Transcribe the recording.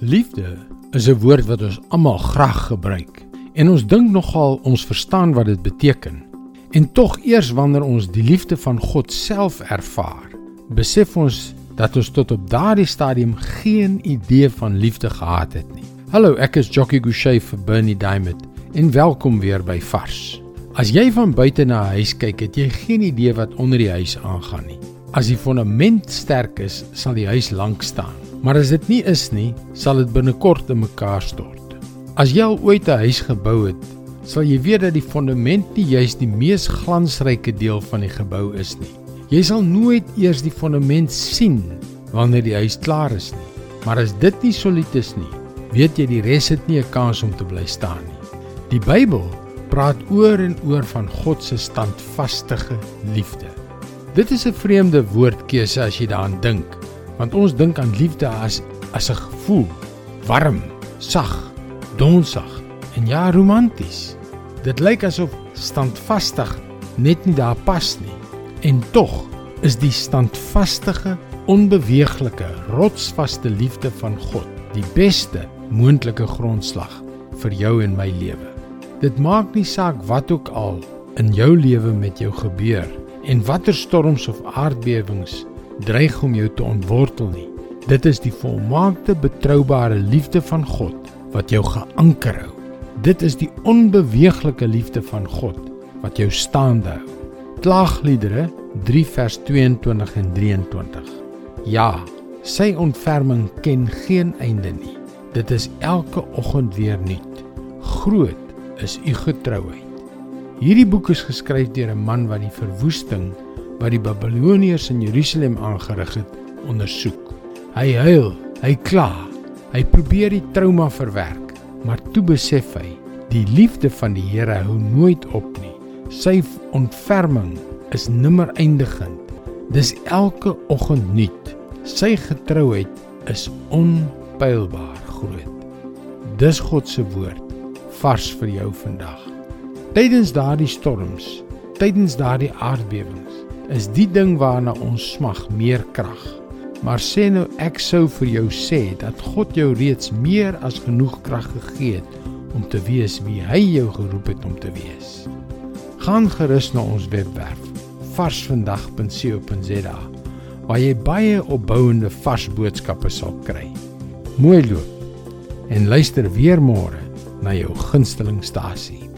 Liefde is 'n woord wat ons almal graag gebruik en ons dink nogal ons verstaan wat dit beteken. En tog eers wanneer ons die liefde van God self ervaar, besef ons dat ons tot op daardie stadium geen idee van liefde gehad het nie. Hallo, ek is Jockey Gouchee vir Bernie Diamond en welkom weer by Vars. As jy van buite na 'n huis kyk, het jy geen idee wat onder die huis aangaan nie. As die fondament sterk is, sal die huis lank staan. Maar as dit nie is nie, sal dit binnekort in mekaar stort. As jy al ooit 'n huis gebou het, sal jy weet dat die fondament nie juis die mees glansryke deel van die gebou is nie. Jy sal nooit eers die fondament sien wanneer die huis klaar is nie. Maar as dit nie solied is nie, weet jy die res het nie 'n kans om te bly staan nie. Die Bybel praat oor en oor van God se standvaste liefde. Dit is 'n vreemde woordkeuse as jy daaraan dink want ons dink aan liefde as as 'n gevoel, warm, sag, donsig en ja, romanties. Dit lyk asof standvastig net nie daar pas nie. En tog is die standvastige, onbeweeglike, rotsvaste liefde van God die beste moontlike grondslag vir jou en my lewe. Dit maak nie saak wat ook al in jou lewe met jou gebeur en watter storms of aardbewings dreig om jou te ontwortel nie. Dit is die volmaakte betroubare liefde van God wat jou geanker hou. Dit is die onbeweeglike liefde van God wat jou staande hou. Klaagliedere 3 vers 22 en 23. Ja, sy ontferming ken geen einde nie. Dit is elke oggend weer nuut. Groot is u getrouheid. Hierdie boek is geskryf deur 'n man wat die verwoesting wat die Babiloniërs in Jerusalem aangerig het, ondersoek. Hy huil, hy kla, hy probeer die trauma verwerk, maar toe besef hy, die liefde van die Here hou nooit op nie. Sy ontferming is nimmer eindigend. Dis elke oggend nuut. Sy getrouheid is onpylbaar groot. Dis God se woord vars vir jou vandag. Tydens daardie storms, tydens daardie aardbewings, is die ding waarna ons smag meer krag. Maar sê nou ek sou vir jou sê dat God jou reeds meer as genoeg krag gegee het om te wees wie hy jou geroep het om te wees. Gaan gerus na ons webwerf varsvandag.co.za waar jy baie opbouende vars boodskappe sal kry. Mooi loop en luister weer môre na jou gunsteling stasie.